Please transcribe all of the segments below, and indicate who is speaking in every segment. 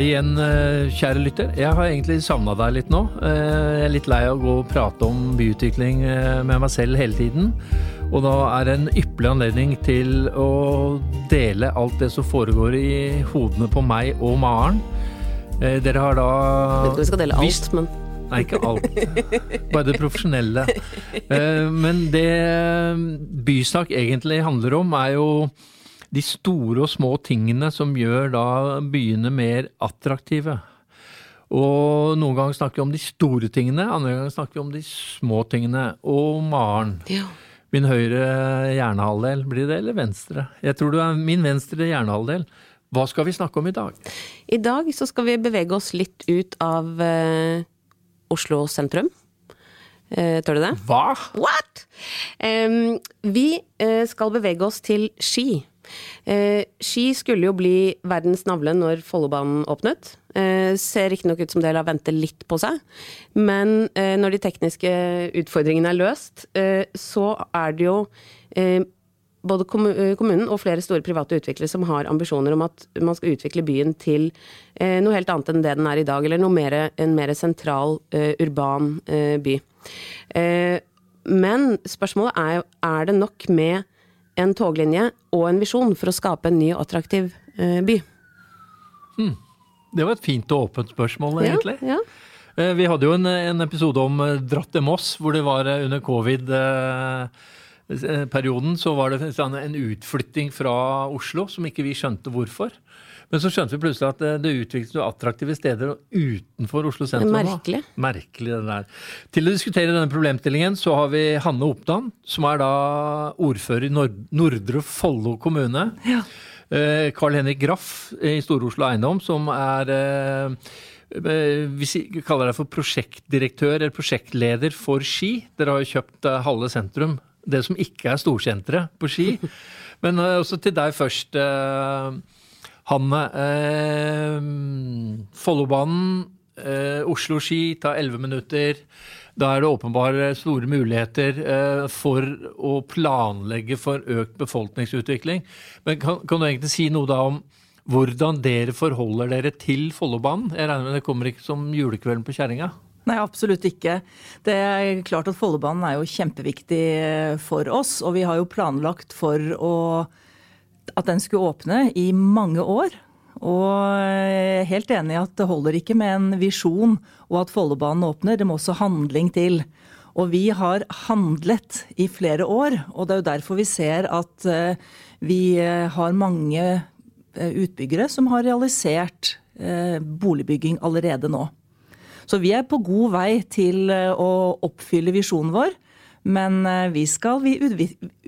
Speaker 1: Hei igjen, eh, kjære lytter. Jeg har egentlig savna deg litt nå. Eh, Jeg er litt lei av å gå og prate om byutvikling eh, med meg selv hele tiden. Og da er det en ypperlig anledning til å dele alt det som foregår i hodene på meg og Maren. Dere har da
Speaker 2: vet ikke om vi skal dele
Speaker 1: visst-
Speaker 2: alt, men
Speaker 1: Nei, ikke alt. Bare det profesjonelle. Men det Bysak egentlig handler om, er jo de store og små tingene som gjør da byene mer attraktive. Og noen ganger snakker vi om de store tingene, andre ganger snakker vi om de små tingene. Og Maren,
Speaker 2: ja.
Speaker 1: min høyre hjernehalvdel, blir det eller venstre? Jeg tror du er min venstre hjernehalvdel. Hva skal vi snakke om i dag?
Speaker 2: I dag så skal vi bevege oss litt ut av eh, Oslo sentrum. Eh, tør du det?
Speaker 1: Hva?
Speaker 2: What?! Um, vi eh, skal bevege oss til Ski. Eh, Ski skulle jo bli verdens navle når Follobanen åpnet. Eh, ser riktignok ut som det lar vente litt på seg, men eh, når de tekniske utfordringene er løst, eh, så er det jo både kommunen og flere store private utviklere som har ambisjoner om at man skal utvikle byen til noe helt annet enn det den er i dag, eller mer, en mer sentral, urban by. Men spørsmålet er jo, er det nok med en toglinje og en visjon for å skape en ny og attraktiv eh, by?
Speaker 1: Det var et fint og åpent spørsmål, egentlig.
Speaker 2: Ja, ja.
Speaker 1: Eh, Vi hadde jo en, en episode om Dratte Dratt til Moss, hvor det var eh, under covid-perioden så var det sånn en utflytting fra Oslo som ikke vi skjønte hvorfor. Men så skjønte vi plutselig at det, det utviklet jo attraktive steder utenfor Oslo sentrum. Det
Speaker 2: Merkelig.
Speaker 1: Merkelig det der. Til å diskutere denne problemstillingen så har vi Hanne Oppdan, som er da ordfører i Nord Nordre Follo kommune. Ja. Carl Henrik Graff i Stor-Oslo Eiendom, som er eh, eh, vi kaller deg for prosjektdirektør eller prosjektleder for Ski. Dere har jo kjøpt eh, halve sentrum, det som ikke er storsenteret på Ski. Men eh, også til deg først, eh, Hanne. Eh, Follobanen, eh, Oslo-Ski tar 11 minutter. Da er det åpenbare store muligheter eh, for å planlegge for økt befolkningsutvikling. Men kan, kan du egentlig si noe da om hvordan dere forholder dere til Follobanen? Jeg regner med det kommer ikke som julekvelden på kjerringa?
Speaker 3: Nei, absolutt ikke. Det er klart at Follobanen er jo kjempeviktig for oss, og vi har jo planlagt for å, at den skulle åpne i mange år. Og er helt enig i at det holder ikke med en visjon og at Follobanen åpner, det må også handling til. Og vi har handlet i flere år, og det er jo derfor vi ser at eh, vi eh, har mange eh, utbyggere som har realisert eh, boligbygging allerede nå. Så vi er på god vei til eh, å oppfylle visjonen vår, men eh, vi skal vi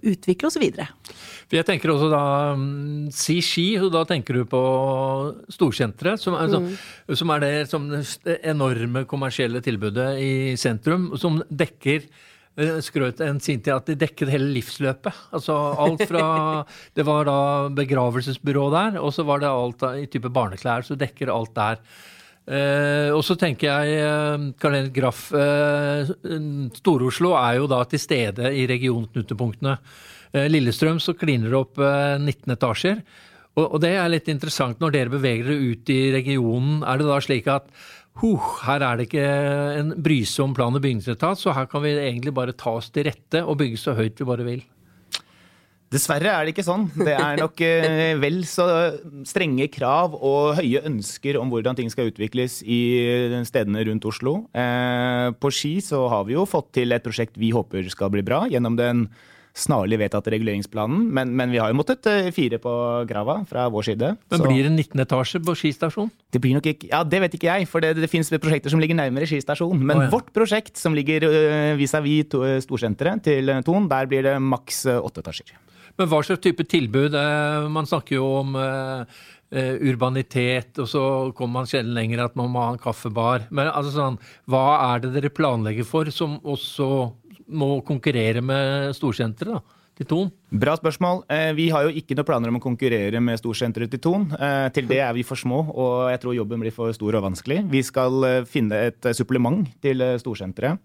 Speaker 3: utvikle oss videre.
Speaker 1: Jeg tenker også da mm, Si Ski, og da tenker du på storsenteret, som, er mm. som er det, som det enorme kommersielle tilbudet i sentrum, som dekker eh, Skrøt en sin tid at de dekket hele livsløpet. Altså alt fra Det var da begravelsesbyrå der, og så var det alt da, i type barneklær, så dekker alt der. Eh, og så tenker jeg eh, Karl Henrik Graff eh, Stor-Oslo er jo da til stede i regionknutepunktene. Eh, Lillestrøm så kliner det opp eh, 19 etasjer. Og, og det er litt interessant når dere beveger dere ut i regionen. Er det da slik at huh, her er det ikke en brysom plan- og bygningsetat, så her kan vi egentlig bare ta oss til rette og bygge så høyt vi bare vil?
Speaker 4: Dessverre er det ikke sånn. Det er nok eh, vel så strenge krav og høye ønsker om hvordan ting skal utvikles i stedene rundt Oslo. Eh, på Ski så har vi jo fått til et prosjekt vi håper skal bli bra gjennom den snarlig vedtatte reguleringsplanen, men, men vi har jo måttet eh, fire på grava fra vår side.
Speaker 1: Men
Speaker 4: Så
Speaker 1: blir det 19 etasje på skistasjon?
Speaker 4: det blir nok ikke Ja, det vet ikke jeg, for det, det finnes prosjekter som ligger nærmere Ski stasjon. Men
Speaker 1: oh, ja.
Speaker 4: vårt prosjekt, som ligger vis-à-vis -vis storsenteret til Ton, der blir det maks åtte etasjer.
Speaker 1: Men hva slags type tilbud? Eh, Man snakker jo om eh, eh, urbanitet, og så kommer man sjelden lenger at man må ha en kaffebar. Men altså sånn, hva er det dere planlegger for som også må konkurrere med storsenteret, da? Til Ton?
Speaker 4: Bra spørsmål. Vi har jo ikke noen planer om å konkurrere med storsenteret til Ton. Til det er vi for små, og jeg tror jobben blir for stor og vanskelig. Vi skal finne et supplement til storsenteret.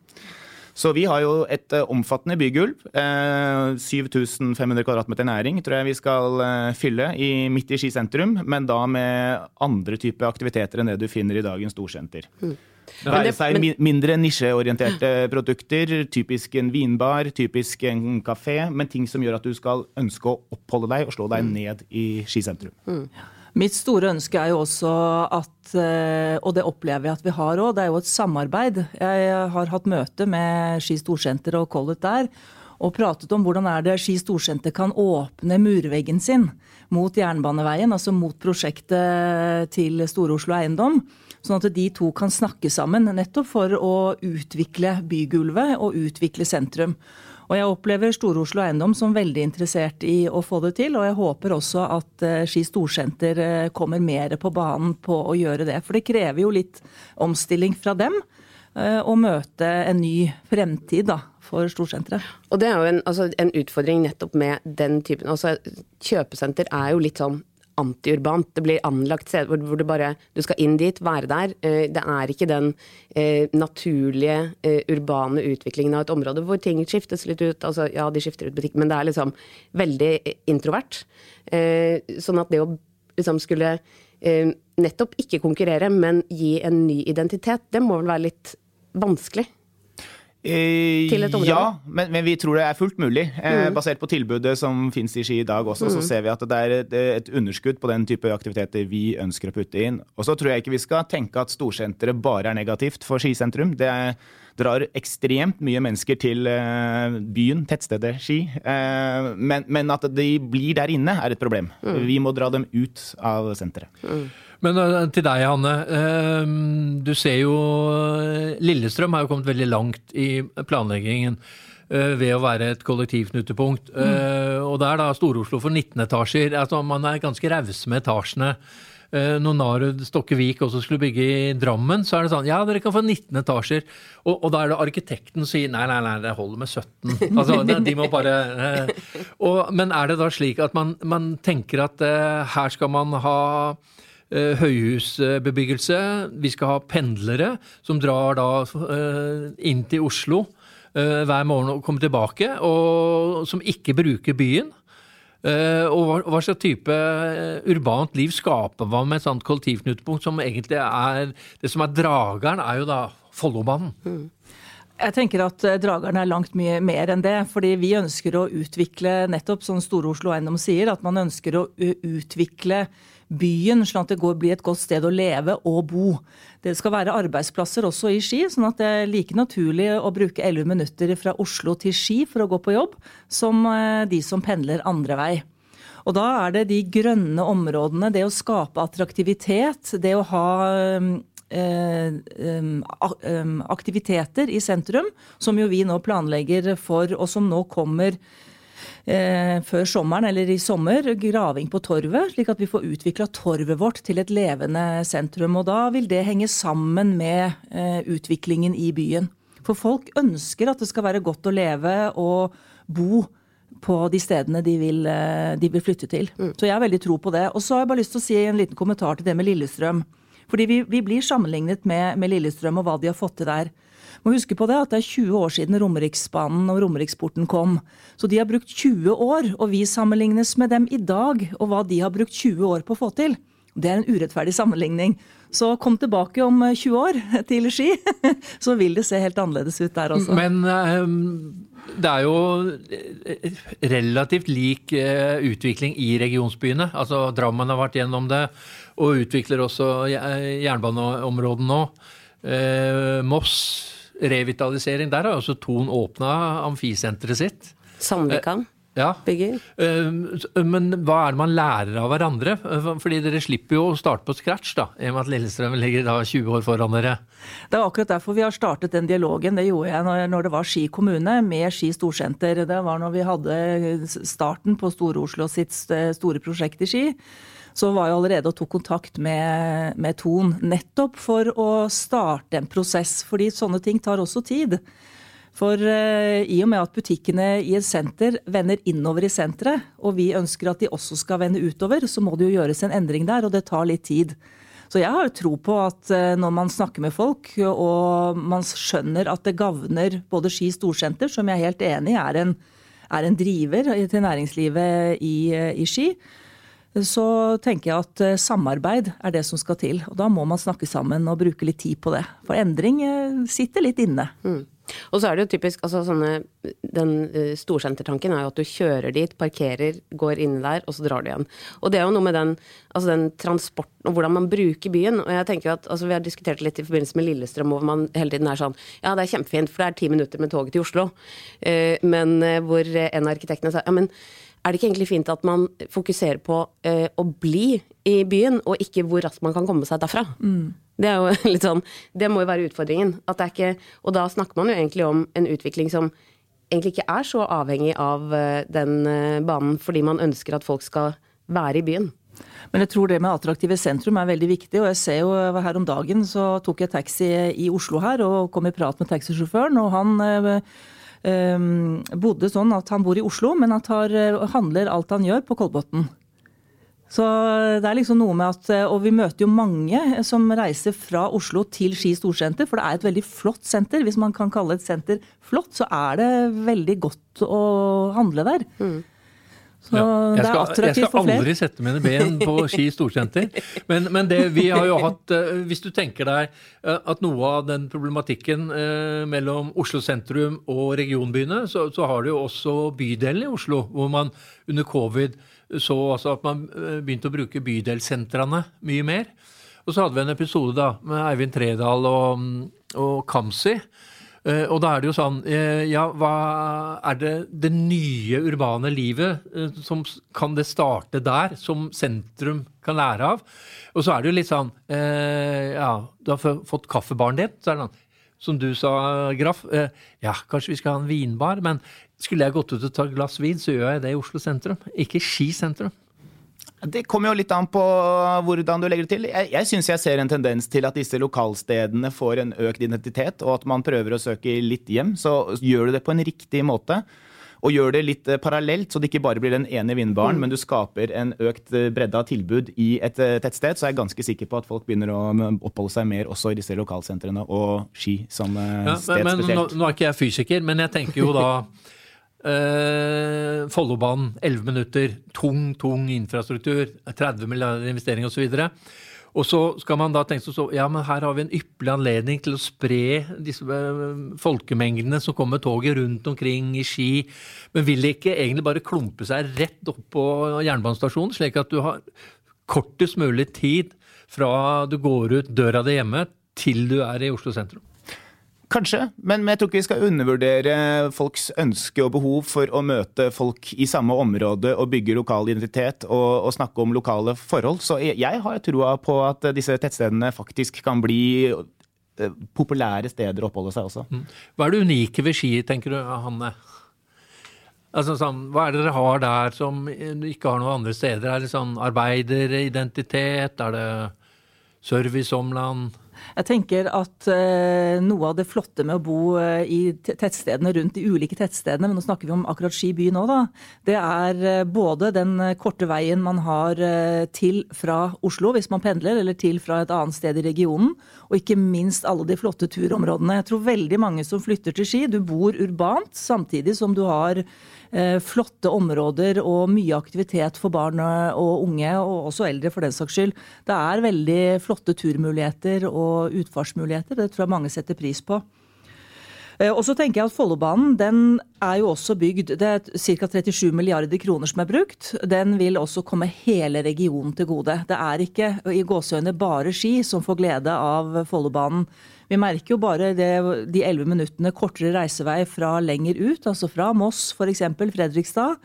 Speaker 4: Så vi har jo et uh, omfattende bygulv. Uh, 7500 kvadratmeter næring tror jeg vi skal uh, fylle i, midt i Ski sentrum, men da med andre typer aktiviteter enn det du finner i dagens storsenter. Mm. Det være seg mindre nisjeorienterte produkter, typisk en vinbar, typisk en kafé, men ting som gjør at du skal ønske å oppholde deg og slå deg mm. ned i Ski sentrum. Mm.
Speaker 3: Mitt store ønske er jo også at, eh, og det opplever jeg at vi har òg, det er jo et samarbeid. Jeg har hatt møte med Ski storsenter og Collett der. Og pratet om hvordan er det Ski storsenter kan åpne murveggen sin mot jernbaneveien, altså mot prosjektet til Store-Oslo Eiendom. Sånn at de to kan snakke sammen, nettopp for å utvikle bygulvet og utvikle sentrum. Og jeg opplever Stor-Oslo Eiendom som veldig interessert i å få det til. Og jeg håper også at eh, Ski Storsenter eh, kommer mer på banen på å gjøre det. For det krever jo litt omstilling fra dem eh, å møte en ny fremtid da, for storsenteret.
Speaker 2: Og det er jo en, altså, en utfordring nettopp med den typen. Altså, kjøpesenter er jo litt sånn antiurbant. Det blir anlagt steder hvor, du bare du skal inn dit, være der. Eh, det er ikke den eh, naturlige eh, urbane utviklingen av et område hvor ting skiftes litt ut. Altså, ja, de skifter ut butikk, men det er liksom veldig introvert. Sånn at det å liksom skulle nettopp ikke konkurrere, men gi en ny identitet, det må vel være litt vanskelig?
Speaker 4: Eh, til et område? Ja, men, men, vi tror det er fullt mulig. Eh, mm. basert på tilbudet som finnes i Ski i dag også, mm. så ser vi at det er et, et, underskudd på den type aktiviteter vi ønsker å putte inn. Og så tror jeg ikke vi skal tenke at storsenteret bare er negativt for Ski sentrum. Det er, drar ekstremt mye mennesker til eh, byen, tettstedet Ski. Eh, men, men, at de blir der inne, er et problem. Mm. Vi må dra dem ut av senteret.
Speaker 1: Men uh, til deg, Hanne. Uh, du ser jo Lillestrøm har jo kommet veldig langt i planleggingen uh, ved å være et kollektivknutepunkt. Mm. Og det er da Stor-Oslo for 19 etasjer. Altså, man er ganske rause med etasjene. Når Narud Stokkevik også skulle bygge i Drammen, så er det sånn ja, dere kan få 19 etasjer. Og, og da er det arkitekten som sier nei, nei, nei, det holder med 17. Altså, de må bare og, Men er det da slik at man, man tenker at her skal man ha Eh, høyhusbebyggelse. Vi skal ha pendlere som drar da eh, inn til Oslo eh, hver morgen og kommer tilbake, og som ikke bruker byen. Og hva, slags type urbant liv skaper man med et sånt kollektivknutepunkt som egentlig er Det som er drageren, er jo da Follobanen. Mm.
Speaker 3: Jeg tenker at drageren er langt mye mer enn det. fordi vi ønsker å utvikle, nettopp som Store-Oslo Eiendom sier, at man ønsker å utvikle byen, sånn at det går, blir et godt sted å leve og bo. Det skal være arbeidsplasser også i Ski, sånn at det er like naturlig å bruke 11 minutter fra Oslo til Ski for å gå på jobb, som eh, de som pendler andre vei. Og da er det de grønne områdene, det å skape attraktivitet, det å ha eh, eh, aktiviteter i sentrum, som jo vi nå planlegger for, og som nå kommer eh, før sommeren, eller i sommer, graving på torvet, slik at vi får utvikla torvet vårt til et levende sentrum. Og da vil det henge sammen med eh, utviklingen i byen. For folk ønsker at det skal være godt å leve og bo på de stedene de vil, eh, de vil flytte til. Mm. Så jeg har veldig tro på det. Og så har jeg bare lyst til å si en liten kommentar til det med Lillestrøm. Fordi vi, vi blir sammenlignet med, med Lillestrøm og hva de har fått til der. Må huske på det at det er 20 år siden Romeriksbanen og Romeriksporten kom. Så de har brukt 20 år, og vi sammenlignes med dem i dag og hva de har brukt 20 år på å få til. Det er en urettferdig sammenligning. Så kom tilbake om 20 år til Ski, så vil det se helt annerledes ut der også.
Speaker 1: Men uh, det er jo eh, relativt lik utvikling i regionsbyene. Altså Drammen har vært gjennom det, og utvikler også jernbaneområdet nå. Moss revitalisering. Der har altså Thon åpna amfisenteret sitt.
Speaker 2: Sandvikan?
Speaker 1: Eh, ja. Bygger. Eh, men hva er det man lærer av hverandre? Eh, fordi dere slipper jo å starte på scratch, da, i og med at Lillestrøm ligger da 20 år foran dere.
Speaker 3: Det er akkurat derfor vi har startet den dialogen. Det gjorde jeg når det var Ski kommune med Ski storsenter. Det var når vi hadde starten på Store-Oslo sitt store prosjekt i Ski så var jeg allerede og tok kontakt med, med Ton. Nettopp for å starte en prosess, fordi sånne ting tar også tid. For uh, i og med at butikkene i et senter vender innover i senteret, og vi ønsker at de også skal vende utover, så må det jo gjøres en endring der, og det tar litt tid. Så jeg har tro på at eh, når man snakker med folk, og man skjønner at det gagner både Ski storsenter, som jeg er helt enig i er en, er en driver til næringslivet i, i Ski, så tenker jeg at eh, samarbeid er det som skal til. Og da må man snakke sammen og bruke litt tid på det. For endring eh, sitter litt inne. Mm.
Speaker 2: Og så er det jo typisk altså sånne, Den uh, storsentertanken er jo at du kjører dit, parkerer, går inn der, og så drar du igjen. Og det er jo noe med den, altså den transporten og hvordan man bruker byen. Og jeg tenker at, altså Vi har diskutert litt i forbindelse med Lillestrøm, hvor man hele tiden er sånn Ja, det er kjempefint, for det er ti minutter med toget til Oslo. Men hvor en av arkitektene sa ja, men er det ikke egentlig fint at man fokuserer på å bli i byen, og ikke hvor raskt man kan komme seg derfra? Mm. Det er jo litt sånn, det må jo være utfordringen. At det ikke, og da snakker man jo egentlig om en utvikling som egentlig ikke er så avhengig av uh, den uh, banen, fordi man ønsker at folk skal være i byen.
Speaker 3: Men jeg tror det med attraktive sentrum er veldig viktig. Og jeg ser jo her om dagen så tok jeg taxi i Oslo her og kom i prat med taxisjåføren. Og han bodde sånn at han bor i Oslo, men at han handler alt han gjør på Kolbotn. Så det er liksom noe med at, Og vi møter jo mange som reiser fra Oslo til Ski storsenter, for det er et veldig flott senter. Hvis man kan kalle et senter flott, så er det veldig godt å handle der. Mm.
Speaker 1: Ja. Jeg, skal, jeg, skal, aldri sette mine ben på Ski storsenter. Men, men, det vi har jo hatt eh, Hvis du tenker deg eh, at noe av den problematikken eh, mellom Oslo sentrum og regionbyene, så, så har du jo også bydelen i Oslo, hvor man under covid så altså at man begynte å bruke bydelssentrene mye mer. Og så hadde vi en episode da med Eivind Tredal og, og Kamzy. Eh, og da er det jo sånn eh, Ja, hva er det det nye urbane livet som Kan det starte der, som sentrum kan lære av? Og så er det jo litt sånn Ja, du har fått kaffebaren din. Så er det sånn som du sa, Graff. Ja, kanskje vi skal ha en vinbar, men skulle jeg gått ut og tatt glass vin, så gjør jeg det i Oslo sentrum, ikke Ski sentrum.
Speaker 4: Det kommer jo litt an på hvordan du legger det til. Jeg, jeg syns jeg ser en tendens til at disse lokalstedene får en økt identitet, og at man prøver å søke litt hjem. Så gjør du det på en riktig måte. Og gjør det litt eh, parallelt, så det ikke bare blir den ene vindbaren, mm. men du skaper en økt eh, bredde av tilbud i et tettsted, så er jeg ganske sikker på at folk begynner å oppholde seg mer også i disse lokalsentrene og Ski som ja, sted
Speaker 1: men,
Speaker 4: spesielt.
Speaker 1: Nå, nå er ikke jeg fysiker, men jeg tenker jo da Uh, Follobanen, 11 minutter, tung, tung infrastruktur, 30 milliarder investering osv. Og så skal man da tenke så, ja, men her har vi en ypperlig anledning til å spre disse uh, folkemengdene som kommer med toget rundt omkring i Ski. Men vil det ikke egentlig bare klumpe seg rett opp på jernbanestasjonen, slik at du har kortest mulig tid fra du går ut døra di hjemme til du er i Oslo sentrum?
Speaker 4: Kanskje, men, jeg tror ikke vi skal undervurdere folks ønske og behov for å møte folk i samme område og bygge lokal identitet og, og snakke om lokale forhold. Så jeg, har troa på at disse tettstedene faktisk kan bli eh, populære steder å oppholde seg også. Mm.
Speaker 1: Hva er det unike ved Ski, tenker du, Hanne? Altså, sånn, hva er det dere har der som ikke har noen andre steder? Er det sånn arbeideridentitet? Er det serviceomland?
Speaker 3: Jeg tenker at eh, noe av det flotte med å bo eh, i tettstedene rundt de ulike tettstedene, men nå snakker vi om akkurat Ski by nå, da, det er eh, både den korte veien man har til fra Oslo hvis man pendler, eller til fra et annet sted i regionen, og ikke minst alle de flotte turområdene. Jeg tror veldig mange som flytter til Ski, du bor urbant samtidig som du har flotte områder og mye aktivitet for barn og unge, og også eldre for den saks skyld. Det er veldig flotte turmuligheter og utfartsmuligheter. Det tror jeg mange setter pris på. Eh, og så tenker jeg at Follobanen den er jo også bygd Det er ca. 37 milliarder kroner som er brukt. Den vil også komme hele regionen til gode. Det er ikke i gåseøyne bare Ski som får glede av Follobanen. Vi merker jo bare det, de elleve minuttene kortere reisevei fra lenger ut, altså fra Moss f.eks., Fredrikstad,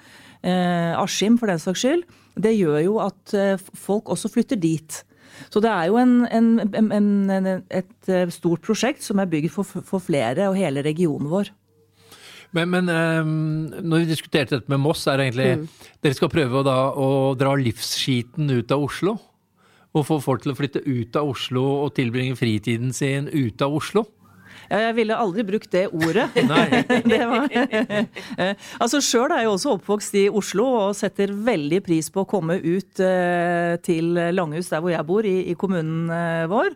Speaker 3: eh, Askim for den saks skyld. Det gjør jo at eh, folk også flytter dit. Så det er jo en, en, en, et eh, stort prosjekt som er bygd for, for flere og hele regionen vår.
Speaker 1: Men, men um, når vi diskuterte dette med Moss, er det egentlig mm. Dere skal prøve å, da, å dra livsskiten ut av Oslo? og få folk til å flytte ut av Oslo og tilbringe fritiden sin ute av Oslo?
Speaker 3: Ja, jeg ville aldri brukt det ordet. Det var, altså Sjøl er jeg også oppvokst i Oslo og setter veldig pris på å komme ut eh, til Langhus, der hvor jeg bor, i, i kommunen eh, vår.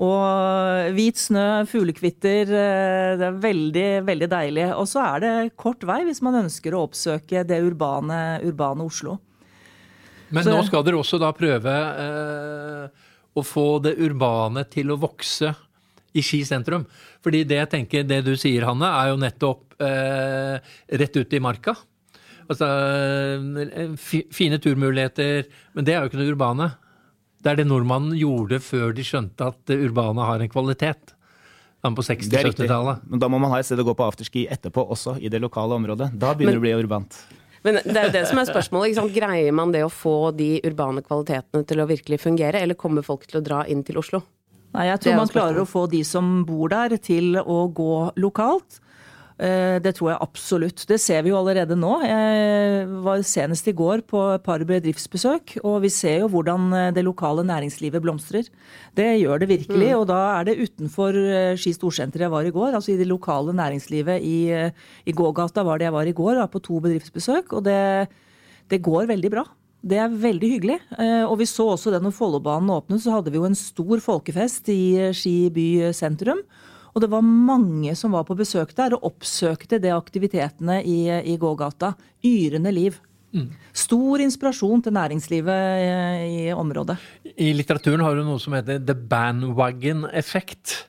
Speaker 3: Og hvit snø, fuglekvitter. eh, Det er veldig, veldig deilig. Og så er det kort vei hvis man ønsker å oppsøke det urbane, urbane Oslo.
Speaker 1: Men
Speaker 3: Så-
Speaker 1: nå skal dere også da prøve eh, å få det urbane til å vokse i Ski sentrum. Fordi det jeg tenker, det du sier, Hanne, er jo nettopp eh, rett ut i marka. Altså, eh, fine turmuligheter, men det er jo ikke det urbane. Det er det nordmannen gjorde før de skjønte at det urbane har en kvalitet. På
Speaker 4: Det er
Speaker 1: 60-70-tallet.
Speaker 4: Men da må man ha et sted å gå på afterski etterpå også, i det lokale området. Da begynner det å bli urbant.
Speaker 2: Men det er jo det som er spørsmålet. Ikke sant? Greier man det å få de urbane kvalitetene til å virkelig fungere, eller kommer folk til å dra inn til Oslo?
Speaker 3: Nei, jeg tror man klarer å få de som bor der, til å gå lokalt. Eh, Det tror jeg absolutt. Det ser vi jo allerede nå. Jeg var senest i går på et par bedriftsbesøk, og vi ser jo hvordan eh, det lokale næringslivet blomstrer. Det gjør det virkelig, og da er det utenfor eh, Ski storsenter jeg var i går, altså i det lokale næringslivet i, i gågata var det jeg var i går, var på to bedriftsbesøk, og det, det går veldig bra. Det er veldig hyggelig. Eh, Og vi så også det når Follobanen åpnet, så hadde vi jo en stor folkefest i eh, Ski by sentrum. Og det var mange som var på besøk der og oppsøkte de aktivitetene i, i gågata. Yrende liv. Stor inspirasjon til næringslivet eh, i området.
Speaker 1: I litteraturen har du noe som heter the bandwagon effect.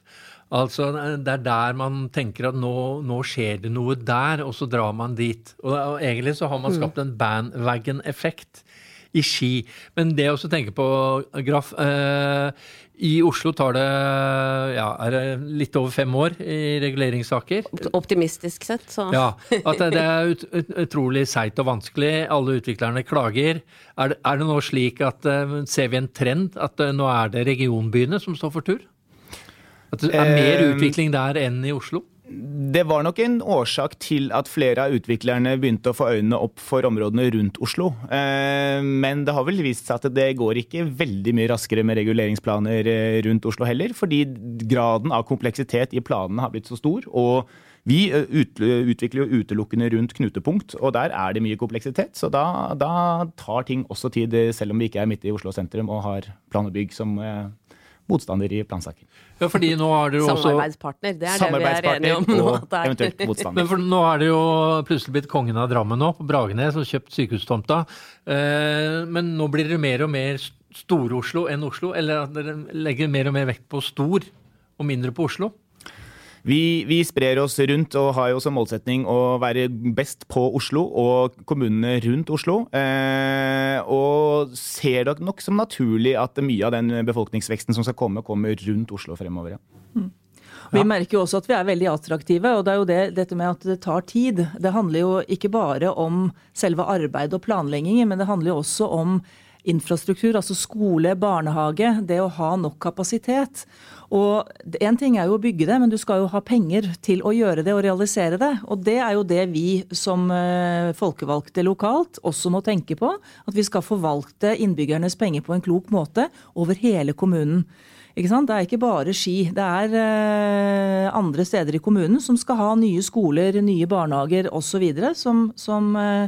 Speaker 1: Altså, Det er der man tenker at nå, nå skjer det noe der, og så drar man dit. Og, Egentlig så har man skapt en bandwagon effekt i Ski. Men det å tenke på, Graff eh, I Oslo tar det ja, er det litt over fem år i reguleringssaker.
Speaker 2: Optimistisk sett, så
Speaker 1: Ja, At det, det er ut, ut, utrolig seigt og vanskelig. Alle utviklerne klager. Er det, er det nå slik at eh, Ser vi en trend at eh, nå er det regionbyene som står for tur? At det er mer utvikling der enn i Oslo?
Speaker 4: Det var nok en årsak til at flere av utviklerne begynte å få øynene opp for områdene rundt Oslo. Eh, Men det har vel vist seg at det går ikke veldig mye raskere med reguleringsplaner eh, rundt Oslo heller, fordi graden av kompleksitet i planene har blitt så stor. og vi eh, utvikler jo utelukkende rundt knutepunkt, og der er det mye kompleksitet. Så da, da tar ting også tid, selv om vi ikke er midt i Oslo sentrum og har plan som motstander i plansaker.
Speaker 1: Ja, fordi nå har dere jo også
Speaker 2: Samarbeidspartner, det er det vi er enige om nå.
Speaker 4: og eventuelt motstander.
Speaker 1: men for nå er det jo plutselig blitt kongen av Drammen nå, på Bragenes, og kjøpt sykehustomta. Eh, Men nå blir det mer og mer Stor-Oslo enn Oslo? Eller at dere legger mer og mer vekt på stor og mindre på Oslo?
Speaker 4: Vi, vi sprer oss rundt og har jo som målsetning å være best på Oslo og kommunene rundt Oslo. Eh, og ser det nok som naturlig at mye av den befolkningsveksten som skal komme, kommer rundt Oslo fremover. Ja.
Speaker 3: Vi merker jo også at vi er veldig attraktive, og det er jo det, dette med at det tar tid. Det handler jo ikke bare om selve arbeid og planleggingen, men det handler jo også om infrastruktur, altså skole, barnehage, det å ha nok kapasitet. Og Én ting er jo å bygge det, men du skal jo ha penger til å gjøre det og realisere det. Og det er jo det vi som eh, folkevalgte lokalt også må tenke på. At vi skal forvalte innbyggernes penger på en klok måte over hele kommunen. Det er ikke bare Ski. Det er uh, andre steder i kommunen som skal ha nye skoler, nye barnehager osv. Som, som eh,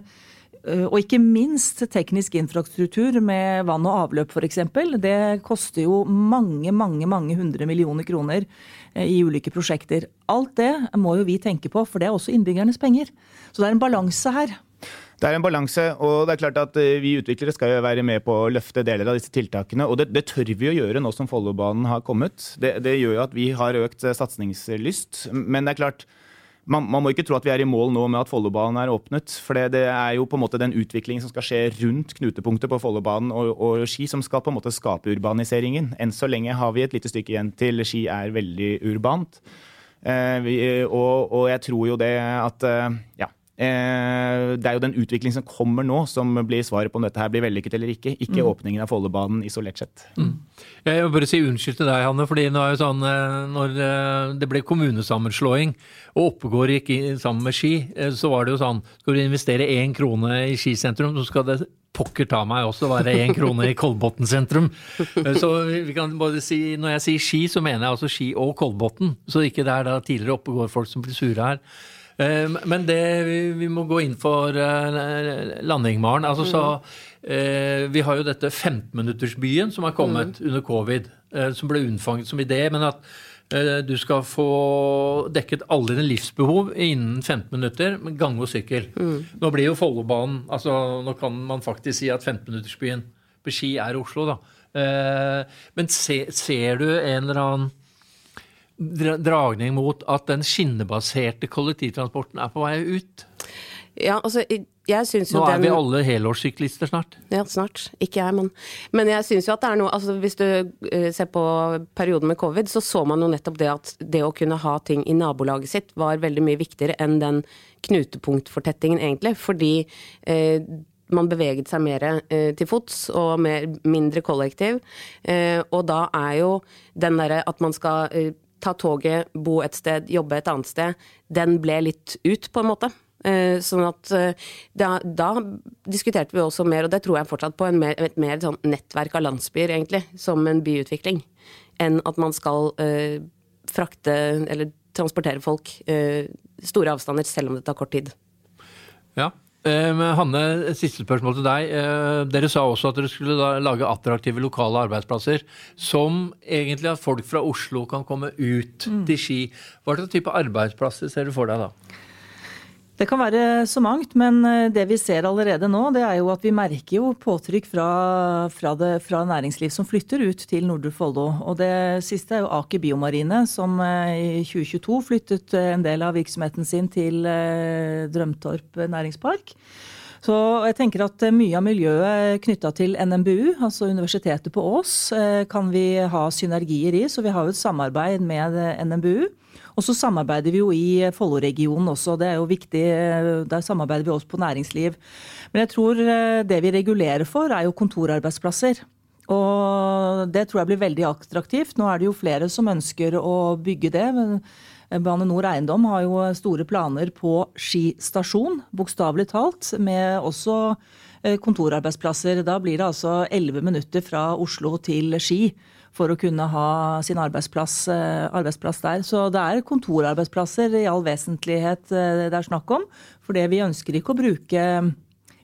Speaker 3: og ikke minst teknisk infrastruktur med vann og avløp f.eks. Det koster jo mange, mange, mange hundre millioner kroner eh, i ulike prosjekter. Alt det må jo vi tenke på, for det er også innbyggernes penger. Så det er en balanse her.
Speaker 4: Det er en balanse, og det er klart at eh, vi utviklere skal jo være med på å løfte deler av disse tiltakene. Og det, det tør vi å gjøre nå som Follobanen har kommet. Det, det gjør jo at vi har økt eh, satsingslyst. Men det er klart, man, man må ikke tro at vi er i mål nå med at Follobanen er åpnet. For det, det er jo på en måte den utviklingen som skal skje rundt knutepunktet på Follobanen og, og Ski, som skal på en måte skape urbaniseringen. Enn så lenge har vi et lite stykke igjen til Ski er veldig urbant. Eh, vi, og, og jeg tror jo det at eh, ja, det er jo den utviklingen som kommer nå, som blir svaret på om dette her blir vellykket eller ikke. Ikke mm. åpningen av Follobanen isolert sett. Mm.
Speaker 1: Jeg vil bare si unnskyld til deg, Hanne. fordi nå er jo sånn, eh, når eh, det ble kommunesammenslåing og Oppegård gikk sammen med Ski, så var det jo sånn Skal du investere én krone i Skisentrum, så skal det pokker ta meg også være én krone i Kolbotn sentrum. Så vi kan bare si, Når jeg sier Ski, så mener jeg altså Ski og Kolbotn. Så ikke det er da tidligere Oppegård-folk som blir sure her. Eh, men det, vi må gå inn for eh, landing, Maren. Altså, så, eh, vi har jo dette 15-minuttersbyen som har kommet mm. under covid, som ble unnfanget som idé. men at du skal få dekket alle dine livsbehov innen 15 minutter med gange og sykkel. Mm. Nå blir jo Follobanen altså Nå kan man faktisk si at 15-minuttersbyen på Ski er Oslo, da. Men se, ser du en eller annen dragning mot at den skinnebaserte kollektivtransporten er på vei ut?
Speaker 2: Ja, altså, jeg synes jo
Speaker 1: Nå er
Speaker 2: den...
Speaker 1: vi alle helårssyklister snart.
Speaker 2: Ja, snart. Ikke jeg, men Men jeg syns jo at det er noe altså Hvis du uh, ser på perioden med covid, så så man jo nettopp det at det å kunne ha ting i nabolaget sitt var veldig mye viktigere enn den knutepunktfortettingen, egentlig. Fordi eh, man beveget seg mer eh, til fots og mer, mindre kollektiv. og da er jo den derre at man skal ta toget, bo et sted, jobbe et annet sted, den ble litt ut, på en måte. Eh, sånn at eh, da, da, diskuterte vi også mer, og det tror jeg fortsatt på, mer, et mer sånn nettverk av landsbyer, egentlig, som en byutvikling. Enn at man skal uh, frakte eller transportere folk uh, store avstander, selv om det tar kort tid.
Speaker 1: Ja, Eh, Hanne, siste spørsmål til deg. Eh, dere sa også at dere skulle lage attraktive lokale arbeidsplasser. Som egentlig at folk fra Oslo kan komme ut mm. til Ski. Hva slags type arbeidsplasser ser du for deg da?
Speaker 3: Det kan være så mangt, men eh, det vi ser allerede nå, det er jo at vi merker jo påtrykk fra, fra, det, fra næringsliv som flytter ut til Nordre Follo. Og det siste er jo Aker Biomarine, som eh, i 2022 flyttet eh, en del av virksomheten sin til Drømtorp næringspark. Så jeg tenker at mye av miljøet knytta til NMBU, altså Universitetet på Ås, kan vi ha synergier i. Så vi har jo et samarbeid med NMBU. Og så samarbeider vi jo i Follo-regionen også, det er jo viktig. Der samarbeider vi også på næringsliv. Men jeg tror eh, det vi regulerer for, er jo kontorarbeidsplasser. Og det tror jeg blir veldig attraktivt. Nå er det jo flere som ønsker å bygge det. Bane Nor Eiendom har jo store planer på Ski stasjon, bokstavelig talt. Med også eh, kontorarbeidsplasser. Da blir det altså 11 minutter fra Oslo til Ski for å kunne ha sin arbeidsplass, eh, arbeidsplass, der. Så det er kontorarbeidsplasser i all vesentlighet eh, det er snakk om. For det vi ønsker ikke å bruke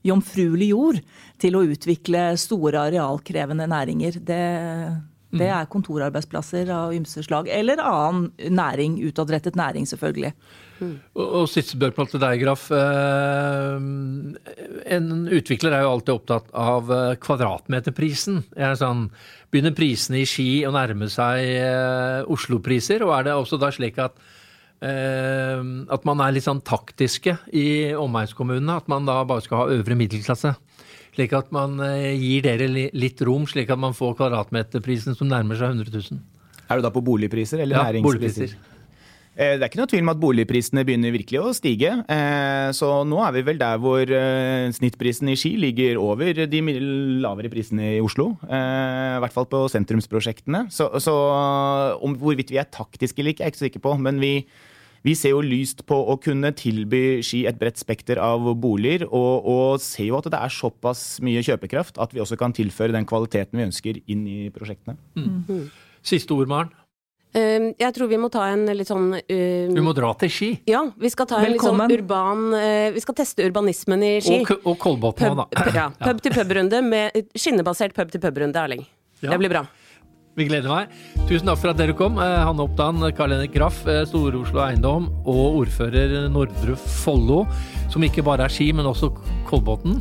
Speaker 3: jomfruelig jord til å utvikle store arealkrevende næringer. Det, det mm. er kontorarbeidsplasser av ymse slag. Eller annen næring, utadrettet næring, selvfølgelig.
Speaker 1: Mm. Og, og siste spørsmål til deg, Graff. Eh, en utvikler er jo alltid opptatt av eh, kvadratmeterprisen. Sånn, begynner prisene i Ski å nærme seg eh, Oslo-priser? Og er det også da slik at at man er litt sånn taktiske i omegnskommunene? At man da bare skal ha øvre middelklasse? Slik at man gir dere litt rom, slik at man får kvadratmeterprisen som nærmer seg 100 000?
Speaker 4: Er du da på boligpriser eller
Speaker 1: ja, næringspriser? Boligpriser.
Speaker 4: Eh, det er ikke noe tvil om at boligprisene begynner virkelig å stige. Eh, så nå er vi vel der hvor eh, snittprisen i Ski ligger over de lavere prisene i Oslo. I hvert fall på sentrumsprosjektene. Så, så om hvorvidt vi er taktiske eller ikke, er jeg ikke så sikker på. Men vi, vi ser jo lyst på å kunne tilby Ski et bredt spekter av boliger, og, og, ser jo at det er såpass mye kjøpekraft at vi også kan tilføre den kvaliteten vi ønsker inn i prosjektene.
Speaker 1: Mm. Siste ord, Maren?
Speaker 2: Ehm, jeg tror vi må ta en litt sånn uh,
Speaker 1: Vi må dra til Ski?
Speaker 2: Ja, vi skal ta Velkommen. en litt sånn urban uh, Vi skal teste urbanismen i Ski.
Speaker 1: Og, og Kolbotn òg,
Speaker 2: da. Ja, pub til pub-runde med skinnebasert pub til pub-runde, Erling. Ja. Det blir bra.
Speaker 1: Vi gleder meg. Tusen takk for at dere kom. Eh, Hanne Oppdan, Karl Henrik Graff, Store-Oslo Eiendom og ordfører Nordre Follo. Som ikke bare er Ski, men også Kolbotn.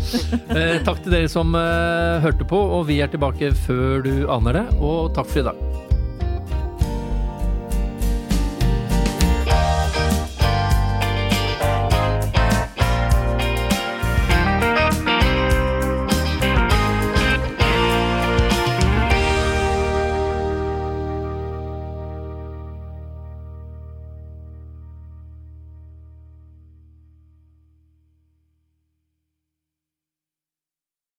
Speaker 1: takk til dere som hørte på, og vi er tilbake før du aner det. Og takk for i dag.